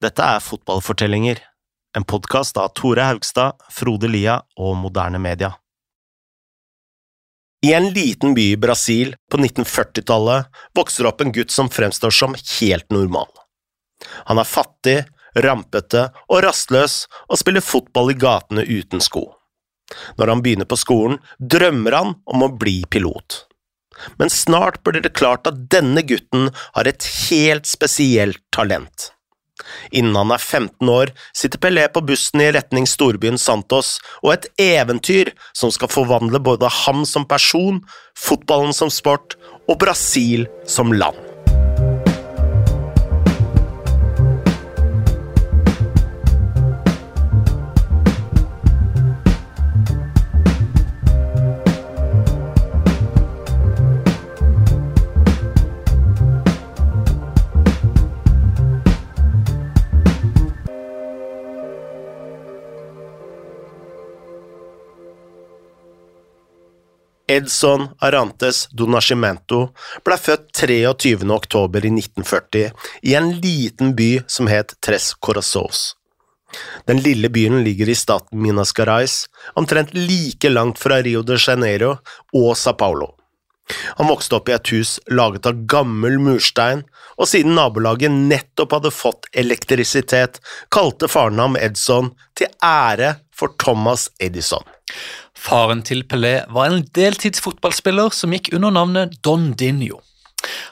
Dette er Fotballfortellinger, en podkast av Tore Haugstad, Frode Lia og Moderne Media. I en liten by i Brasil på 1940-tallet vokser opp en gutt som fremstår som helt normal. Han er fattig, rampete og rastløs og spiller fotball i gatene uten sko. Når han begynner på skolen, drømmer han om å bli pilot. Men snart blir det klart at denne gutten har et helt spesielt talent. Innen han er 15 år, sitter Pelé på bussen i retning storbyen Santos, og et eventyr som skal forvandle både ham som person, fotballen som sport og Brasil som land. Edson Arantes do Nascimento ble født 23. oktober i 1940 i en liten by som het Tres Corazos. Den lille byen ligger i staten Minas Gerais, omtrent like langt fra Rio de Janeiro og Sa Paulo. Han vokste opp i et hus laget av gammel murstein, og siden nabolaget nettopp hadde fått elektrisitet, kalte faren ham Edson til ære for Thomas Edison. Faren til Pelé var en deltidsfotballspiller som gikk under navnet Don Dinho.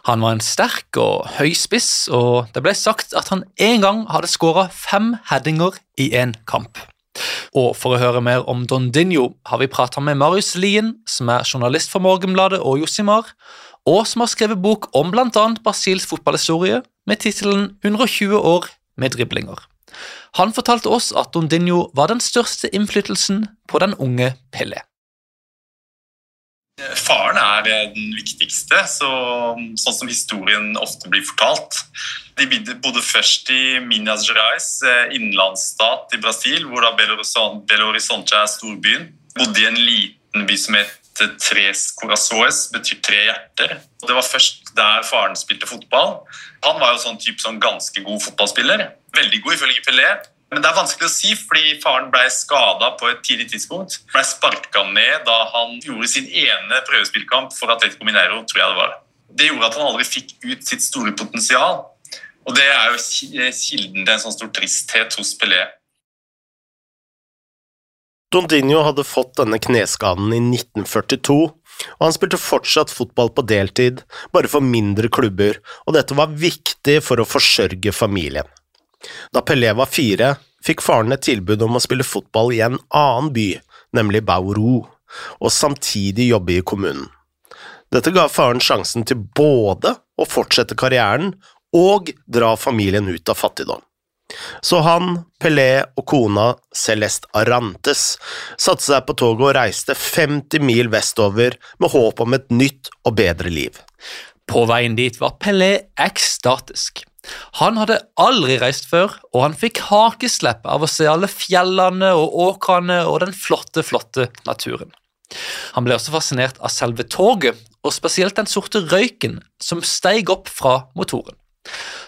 Han var en sterk og høy spiss, og det ble sagt at han en gang hadde skåra fem headinger i én kamp. Og For å høre mer om Don Dinho har vi prata med Marius Lien, som er journalist for Morgenbladet og Josimar, og som har skrevet bok om bl.a. Brasils fotballhistorie med tittelen 120 år med driblinger. Han fortalte oss at Dondinho var den største innflytelsen på den unge Pelle. Faren er den viktigste, så, sånn som historien ofte blir fortalt. De bodde først i Minas Gerais, eh, innlandsstat i Brasil, hvor da Belo Horizonte er storbyen. Bodde i en liten by som het Tres Corazoes, betyr tre hjerter. Det var først der faren spilte fotball. Han var jo sånn type sånn ganske god fotballspiller. Veldig god ifølge Pelé. Men det er vanskelig å si, fordi faren ble skada på et tidlig tidspunkt. Ble sparka ned da han gjorde sin ene prøvespillkamp for Atletico Minero, tror jeg Det var. Det gjorde at han aldri fikk ut sitt store potensial. Og Det er jo kilden til en sånn stor tristhet hos Pelé. Dondinho hadde fått denne kneskaden i 1942, og han spilte fortsatt fotball på deltid, bare for mindre klubber, og dette var viktig for å forsørge familien. Da Pelé var fire, fikk faren et tilbud om å spille fotball i en annen by, nemlig Bauru, og samtidig jobbe i kommunen. Dette ga faren sjansen til både å fortsette karrieren og dra familien ut av fattigdom. Så han, Pelé og kona Celeste Arantes satte seg på toget og reiste 50 mil vestover med håp om et nytt og bedre liv. På veien dit var Pelé ekstatisk. Han hadde aldri reist før, og han fikk hakeslepp av å se alle fjellene og åkrene og den flotte, flotte naturen. Han ble også fascinert av selve toget, og spesielt den sorte røyken som steig opp fra motoren.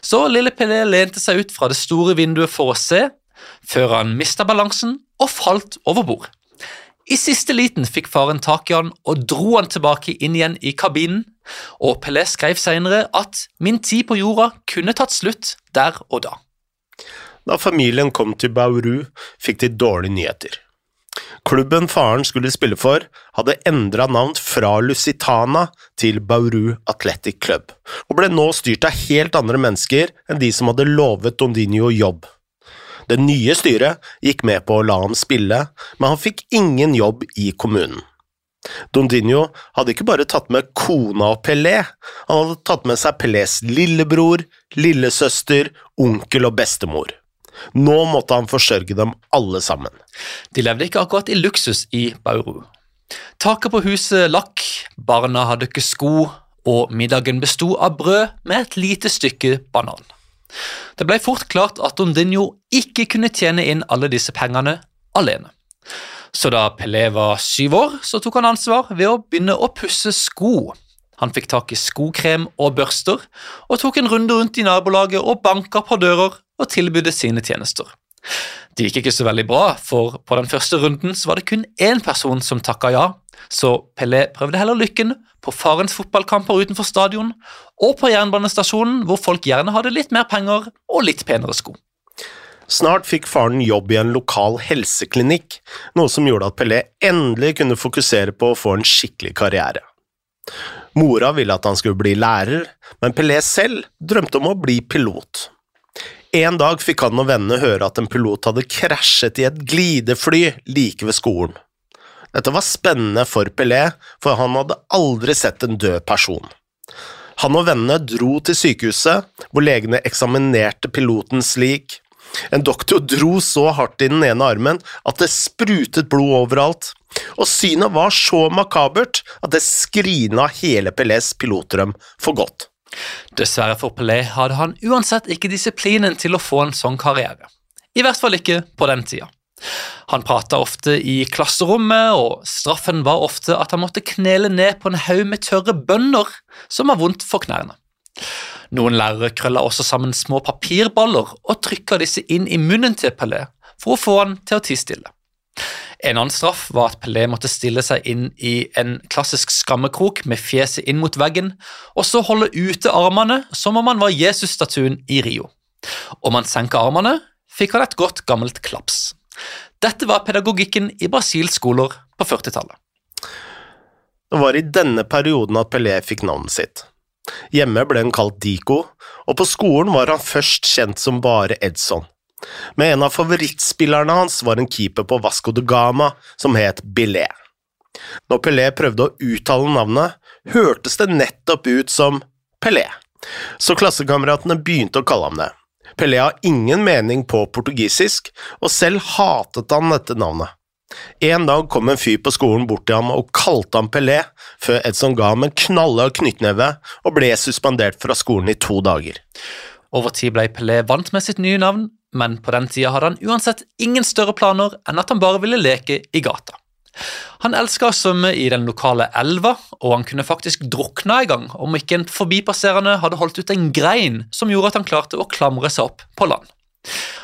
Så lille Pelé lente seg ut fra det store vinduet for å se, før han mista balansen og falt over bord. I siste liten fikk faren tak i han og dro han tilbake inn igjen i kabinen, og Pelé skrev senere at 'min tid på jorda kunne tatt slutt der og da'. Da familien kom til Bauru, fikk de dårlige nyheter. Klubben faren skulle spille for, hadde endra navn fra Lusitana til Bauru Athletic Club, og ble nå styrt av helt andre mennesker enn de som hadde lovet Dondinho jobb. Det nye styret gikk med på å la ham spille, men han fikk ingen jobb i kommunen. Dondinho hadde ikke bare tatt med kona og Pelé, han hadde tatt med seg Pelés lillebror, lillesøster, onkel og bestemor. Nå måtte han forsørge dem alle sammen. De levde ikke akkurat i luksus i Bauru. Taket på huset lakk, barna hadde ikke sko, og middagen besto av brød med et lite stykke banan. Det ble fort klart at Dondinho ikke kunne tjene inn alle disse pengene alene. Så da Pelé var syv år, så tok han ansvar ved å begynne å pusse sko. Han fikk tak i skokrem og børster, og tok en runde rundt i nabolaget og banka på dører og tilbød sine tjenester. Det gikk ikke så veldig bra, for på den første runden så var det kun én person som takka ja, så Pelé prøvde heller lykken på farens fotballkamper utenfor stadion og på jernbanestasjonen, hvor folk gjerne hadde litt mer penger og litt penere sko. Snart fikk faren jobb i en lokal helseklinikk, noe som gjorde at Pelé endelig kunne fokusere på å få en skikkelig karriere. Mora ville at han skulle bli lærer, men Pelé selv drømte om å bli pilot. En dag fikk han og vennene høre at en pilot hadde krasjet i et glidefly like ved skolen. Dette var spennende for Pelé, for han hadde aldri sett en død person. Han og vennene dro til sykehuset, hvor legene eksaminerte pilotens lik. En doktor dro så hardt i den ene armen at det sprutet blod overalt, og synet var så makabert at det skrina hele Pelés pilotdrøm for godt. Dessverre for Pelé hadde han uansett ikke disiplinen til å få en sånn karriere. I hvert fall ikke på den tida. Han prata ofte i klasserommet, og straffen var ofte at han måtte knele ned på en haug med tørre bønner som var vondt for knærne. Noen lærere krølla også sammen små papirballer og trykka disse inn i munnen til Pelé for å få han til å tie stille. En annen straff var at Pelé måtte stille seg inn i en klassisk skammekrok med fjeset inn mot veggen, og så holde ute armene som om han var Jesus-statuen i Rio. Om han senka armene, fikk han et godt, gammelt klaps. Dette var pedagogikken i Brasils skoler på 40-tallet. Det var i denne perioden at Pelé fikk navnet sitt. Hjemme ble han kalt Dico, og på skolen var han først kjent som bare Edson. Men en av favorittspillerne hans var en keeper på Vasco de Gama som het Billet. Når Pelé prøvde å uttale navnet, hørtes det nettopp ut som Pelé, så klassekameratene begynte å kalle ham det. Pelé har ingen mening på portugisisk, og selv hatet han dette navnet. En dag kom en fyr på skolen bort til ham og kalte ham Pelé, før Edson ga ham en knalle av knyttneve og ble suspendert fra skolen i to dager. Over tid ble Pelé vant med sitt nye navn, men på den tida hadde han uansett ingen større planer enn at han bare ville leke i gata. Han elska å svømme i den lokale elva, og han kunne faktisk drukna en gang om ikke en forbipasserende hadde holdt ut en grein som gjorde at han klarte å klamre seg opp på land.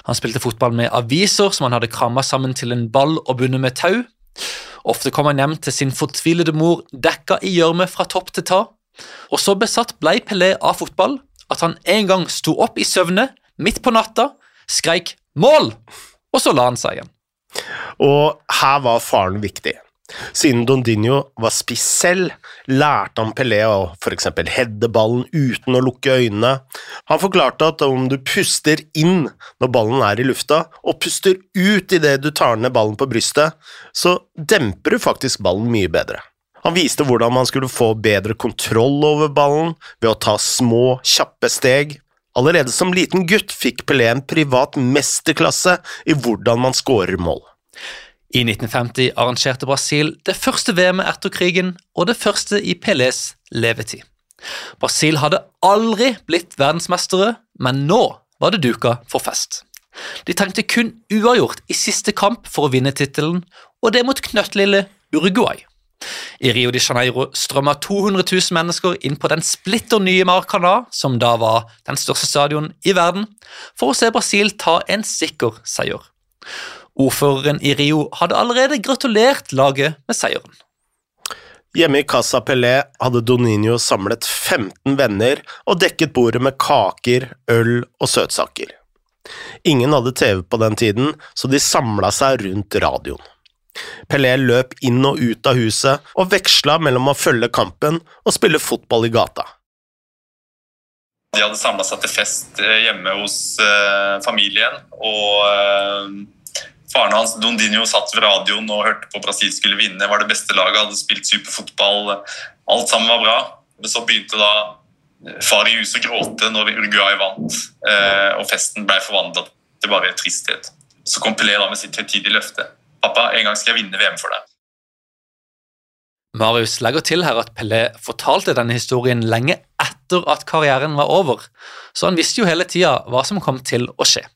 Han spilte fotball med aviser som han hadde kramma sammen til en ball og bundet med tau. Ofte kom han hjem til sin fortvilede mor dekka i gjørme fra topp til tå. Og så besatt blei Pelé av fotball at han en gang sto opp i søvne midt på natta skreik 'mål', og så la han seg igjen. Og her var faren viktig. Siden Dondinho var spiss selv, lærte han Pelé å f.eks. hedde ballen uten å lukke øynene. Han forklarte at om du puster inn når ballen er i lufta, og puster ut idet du tar ned ballen på brystet, så demper du faktisk ballen mye bedre. Han viste hvordan man skulle få bedre kontroll over ballen ved å ta små, kjappe steg, Allerede som liten gutt fikk Pelé en privat mesterklasse i hvordan man skårer mål. I 1950 arrangerte Brasil det første VM-et etter krigen, og det første i Pelés levetid. Brasil hadde aldri blitt verdensmestere, men nå var det duka for fest. De trengte kun uavgjort i siste kamp for å vinne tittelen, og det mot knøttlille Uruguay. I Rio de Janeiro strømma 200 000 mennesker inn på den splitter nye Maracana, som da var den største stadion i verden, for å se Brasil ta en sikker seier. Ordføreren i Rio hadde allerede gratulert laget med seieren. Hjemme i Casa Pelé hadde Doninho samlet 15 venner og dekket bordet med kaker, øl og søtsaker. Ingen hadde TV på den tiden, så de samla seg rundt radioen. Pelé løp inn og ut av huset og veksla mellom å følge kampen og spille fotball i gata. De hadde samla seg til fest eh, hjemme hos uh, familien. og uh, Faren hans Dondinho satt ved radioen og hørte på Brasil skulle vinne. Var det beste laget, hadde spilt superfotball. Alt sammen var bra. Men så begynte da far i huset å gråte når Uruguay vant, og festen ble forvandla til bare tristhet. Så kom Pelé da med sitt høytidige løfte. 'Pappa, en gang skal jeg vinne VM for deg'. Marius legger til her at Pelé fortalte denne historien lenge etter at karrieren var over, så han visste jo hele tida hva som kom til å skje.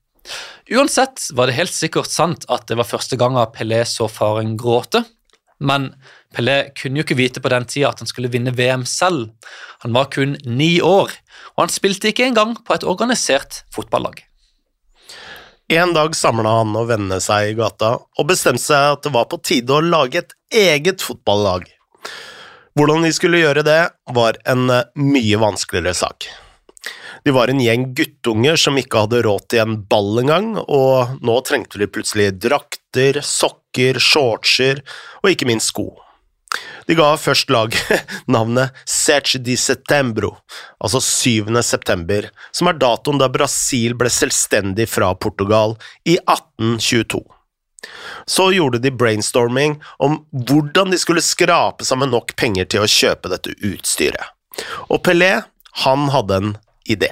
Uansett var det helt sikkert sant at det var første gang Pelé så faren gråte, men Pelé kunne jo ikke vite på den tida at han skulle vinne VM selv. Han var kun ni år, og han spilte ikke engang på et organisert fotballag. En dag samla han og vennene seg i gata og bestemte seg at det var på tide å lage et eget fotballag. Hvordan de skulle gjøre det, var en eh, mye vanskeligere sak. De var en gjeng guttunger som ikke hadde råd til en ball engang, og nå trengte de plutselig drakter, sokker, shortser og ikke minst sko. De ga først laget navnet Sech di Setembro, altså 7. september, som er datoen da Brasil ble selvstendig fra Portugal i 1822. Så gjorde de brainstorming om hvordan de skulle skrape sammen nok penger til å kjøpe dette utstyret. Og Pelé, han hadde en idé.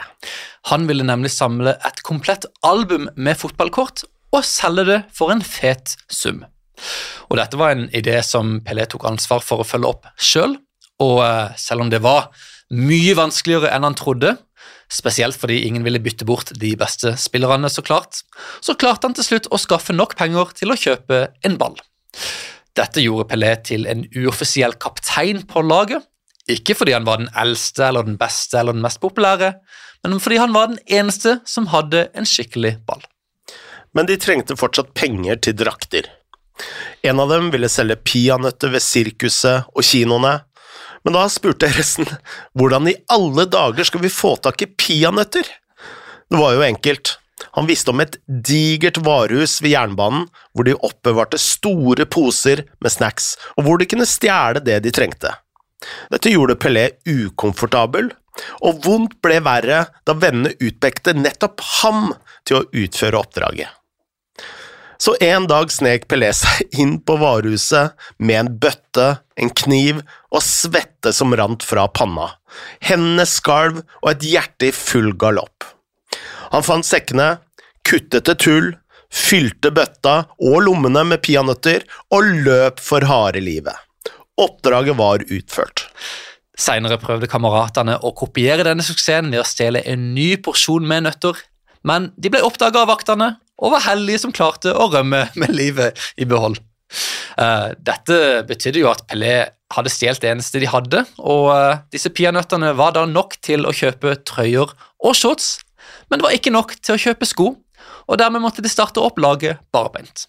Han ville nemlig samle et komplett album med fotballkort og selge det for en fet sum. Og Dette var en idé som Pelé tok ansvar for å følge opp sjøl, og eh, selv om det var mye vanskeligere enn han trodde, spesielt fordi ingen ville bytte bort de beste spillerne, så klart, så klarte han til slutt å skaffe nok penger til å kjøpe en ball. Dette gjorde Pelé til en uoffisiell kaptein på laget, ikke fordi han var den eldste eller den beste eller den mest populære, men fordi han var den eneste som hadde en skikkelig ball. Men de trengte fortsatt penger til drakter. En av dem ville selge peanøtter ved sirkuset og kinoene, men da spurte resten hvordan i alle dager skal vi få tak i peanøtter? Det var jo enkelt. Han visste om et digert varehus ved jernbanen hvor de oppbevarte store poser med snacks, og hvor de kunne stjele det de trengte. Dette gjorde Pelé ukomfortabel, og vondt ble verre da vennene utpekte nettopp ham til å utføre oppdraget. Så en dag snek Pelé seg inn på varehuset med en bøtte, en kniv og svette som rant fra panna. Hendene skalv og et hjerte i full galopp. Han fant sekkene, kuttet et hull, fylte bøtta og lommene med peanøtter og løp for harde livet. Oppdraget var utført. Senere prøvde kameratene å kopiere denne suksessen ved å stjele en ny porsjon med nøtter, men de ble oppdaga av vaktene og var heldige som klarte å rømme med livet i behold. Uh, dette betydde jo at Pelé hadde stjålet det eneste de hadde, og uh, disse peanøttene var da nok til å kjøpe trøyer og shorts, men det var ikke nok til å kjøpe sko, og dermed måtte de starte opp laget barbeint.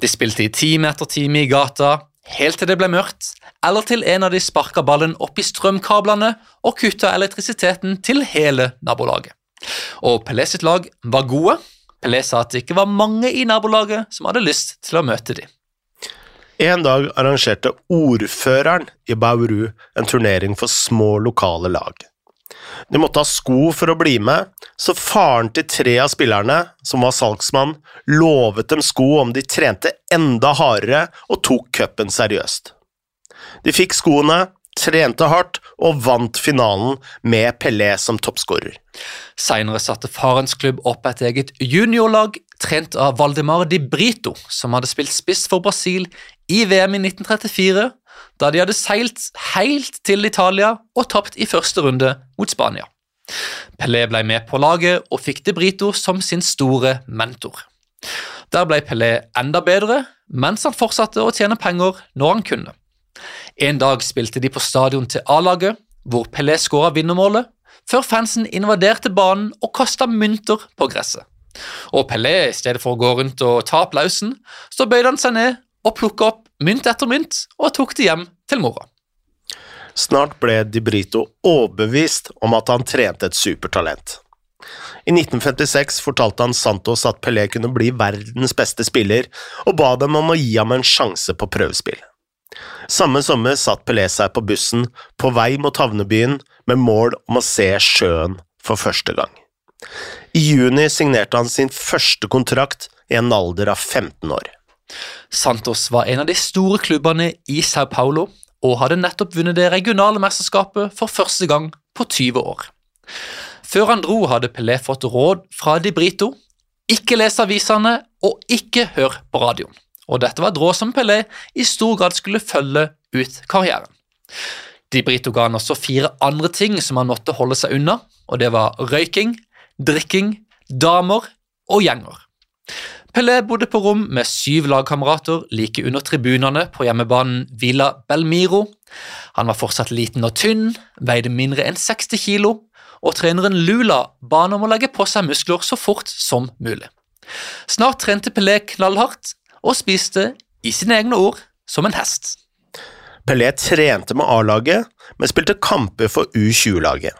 De spilte i time etter time i gata, helt til det ble mørkt, eller til en av de sparka ballen opp i strømkablene og kutta elektrisiteten til hele nabolaget. Og Pelé sitt lag var gode, Pelé sa at det ikke var mange i nabolaget som hadde lyst til å møte dem. En dag arrangerte ordføreren i Bauru en turnering for små lokale lag. De måtte ha sko for å bli med, så faren til tre av spillerne, som var salgsmann, lovet dem sko om de trente enda hardere og tok cupen seriøst. De fikk skoene, trente hardt og vant finalen med Pelé som toppskårer. Senere satte farens klubb opp et eget juniorlag trent av Valdemar Di Brito, som hadde spilt spiss for Brasil i VM i 1934, da de hadde seilt helt til Italia og tapt i første runde mot Spania. Pelé ble med på laget og fikk Di Brito som sin store mentor. Der ble Pelé enda bedre, mens han fortsatte å tjene penger når han kunne. En dag spilte de på stadion til A-laget, hvor Pelé skåra vinnermålet, før fansen invaderte banen og kasta mynter på gresset. Og Pelé, i stedet for å gå rundt og ta applausen, så bøyde han seg ned og plukka opp mynt etter mynt og tok det hjem til mora. Snart ble Di Brito overbevist om at han trente et supertalent. I 1956 fortalte han Santos at Pelé kunne bli verdens beste spiller, og ba dem om å gi ham en sjanse på prøvespill. Samme sommer satt Pelé seg på bussen på vei mot havnebyen med mål om å se sjøen for første gang. I juni signerte han sin første kontrakt i en alder av 15 år. Santos var en av de store klubbene i Sao Paulo og hadde nettopp vunnet det regionale mesterskapet for første gang på 20 år. Før han dro, hadde Pelé fått råd fra Di Brito ikke les avisene og ikke hør på radioen og dette var et råd som Pelé i stor grad skulle følge ut karrieren. De Brito ga han også fire andre ting som han måtte holde seg unna, og det var røyking, drikking, damer og gjenger. Pelé bodde på rom med syv lagkamerater like under tribunene på hjemmebanen Villa Belmiro. Han var fortsatt liten og tynn, veide mindre enn 60 kilo, og treneren Lula ba han om å legge på seg muskler så fort som mulig. Snart trente Pelé knallhardt og spiste, i sine egne ord, som en hest. Pelé trente med A-laget, men spilte kamper for U20-laget.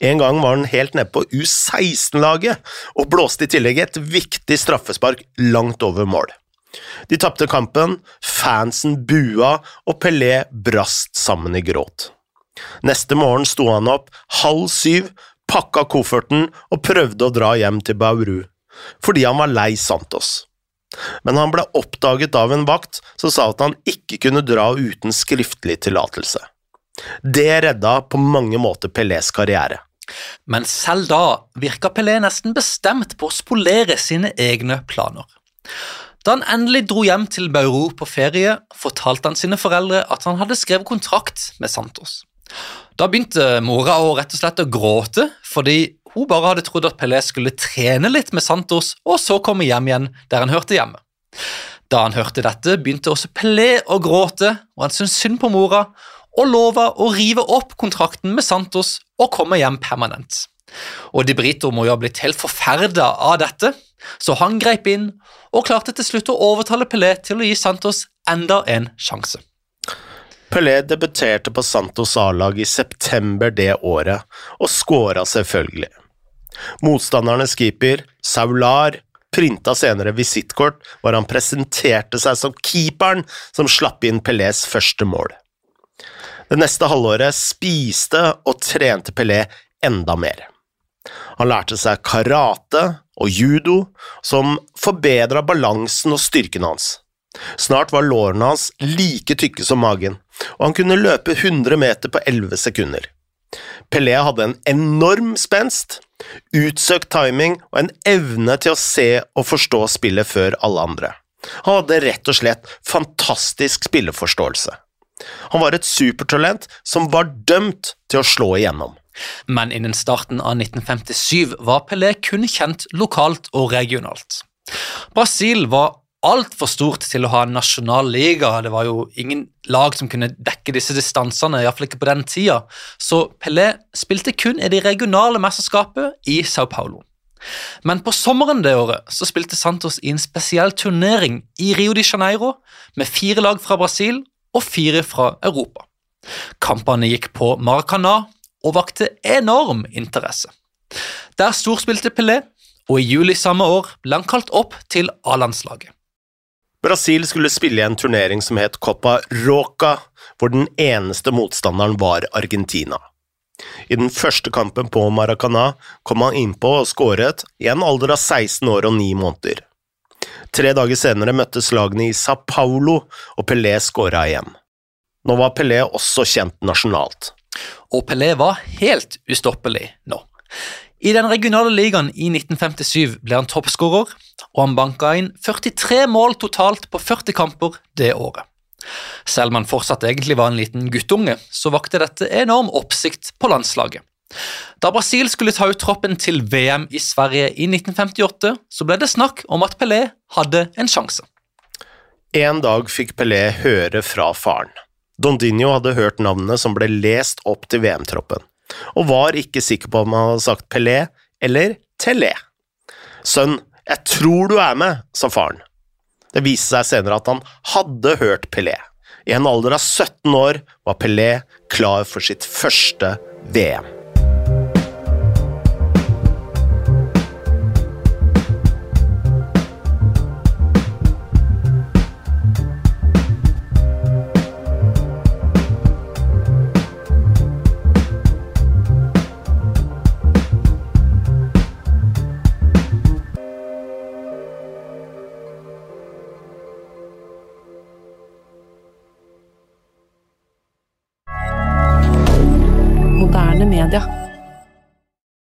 En gang var han helt nede på U16-laget og blåste i tillegg et viktig straffespark langt over mål. De tapte kampen, fansen bua, og Pelé brast sammen i gråt. Neste morgen sto han opp halv syv, pakka kofferten og prøvde å dra hjem til Bauru, fordi han var lei Santos. Men han ble oppdaget av en vakt som sa at han ikke kunne dra uten skriftlig tillatelse. Det redda på mange måter Pelés karriere. Men selv da virka Pelé nesten bestemt på å spolere sine egne planer. Da han endelig dro hjem til Bauru på ferie, fortalte han sine foreldre at han hadde skrevet kontrakt med Santos. Da begynte mora å rett og slett å gråte, fordi hun bare hadde trodd at Pelé skulle trene litt med Santos, og så komme hjem igjen der han hørte hjemme. Da han hørte dette, begynte også Pelé å gråte, og han syntes synd på mora, og lova å rive opp kontrakten med Santos og komme hjem permanent. Og De Brito må jo ha blitt helt forferda av dette, så han grep inn og klarte til slutt å overtale Pelé til å gi Santos enda en sjanse. Pelé debuterte på Santos A-lag i september det året, og skåra selvfølgelig. Motstandernes keeper, Saular, printa senere visittkort hvor han presenterte seg som keeperen som slapp inn Pelés første mål. Det neste halvåret spiste og trente Pelé enda mer. Han lærte seg karate og judo, som forbedra balansen og styrken hans. Snart var lårene hans like tykke som magen, og han kunne løpe 100 meter på 11 sekunder. Pelé hadde en enorm spenst, utsøkt timing og en evne til å se og forstå spillet før alle andre. Han hadde rett og slett fantastisk spilleforståelse. Han var et supertalent som var dømt til å slå igjennom. Men innen starten av 1957 var Pelé kun kjent lokalt og regionalt. Brasil var altfor stort til å ha en nasjonal liga. Det var jo ingen lag som kunne dekke disse distansene, iallfall ikke på den tida. Så Pelé spilte kun i det regionale mesterskapet i Sao Paulo. Men på sommeren det året så spilte Santos i en spesiell turnering i Rio de Janeiro med fire lag fra Brasil og fire fra Europa. Kampene gikk på Maracana og vakte enorm interesse. Der storspilte Pelé, og i juli samme år ble han kalt opp til A-landslaget. Brasil skulle spille i en turnering som het Copa Roca, hvor den eneste motstanderen var Argentina. I den første kampen på Maracana kom han innpå og skåret i en alder av 16 år og 9 måneder. Tre dager senere møttes lagene i Sa Paulo, og Pelé skåra igjen. Nå var Pelé også kjent nasjonalt. Og Pelé var helt ustoppelig nå. I den regionale ligaen i 1957 ble han toppskårer, og han banka inn 43 mål totalt på 40 kamper det året. Selv om han fortsatt egentlig var en liten guttunge, så vakte dette enorm oppsikt på landslaget. Da Brasil skulle ta ut troppen til VM i Sverige i 1958, så ble det snakk om at Pelé hadde en sjanse. En dag fikk Pelé høre fra faren. Dondinho hadde hørt navnet som ble lest opp til VM-troppen og var ikke sikker på om han hadde sagt Pelé eller Telé. Sønn, jeg tror du er med, sa faren. Det viste seg senere at han hadde hørt Pelé. I en alder av 17 år var Pelé klar for sitt første VM.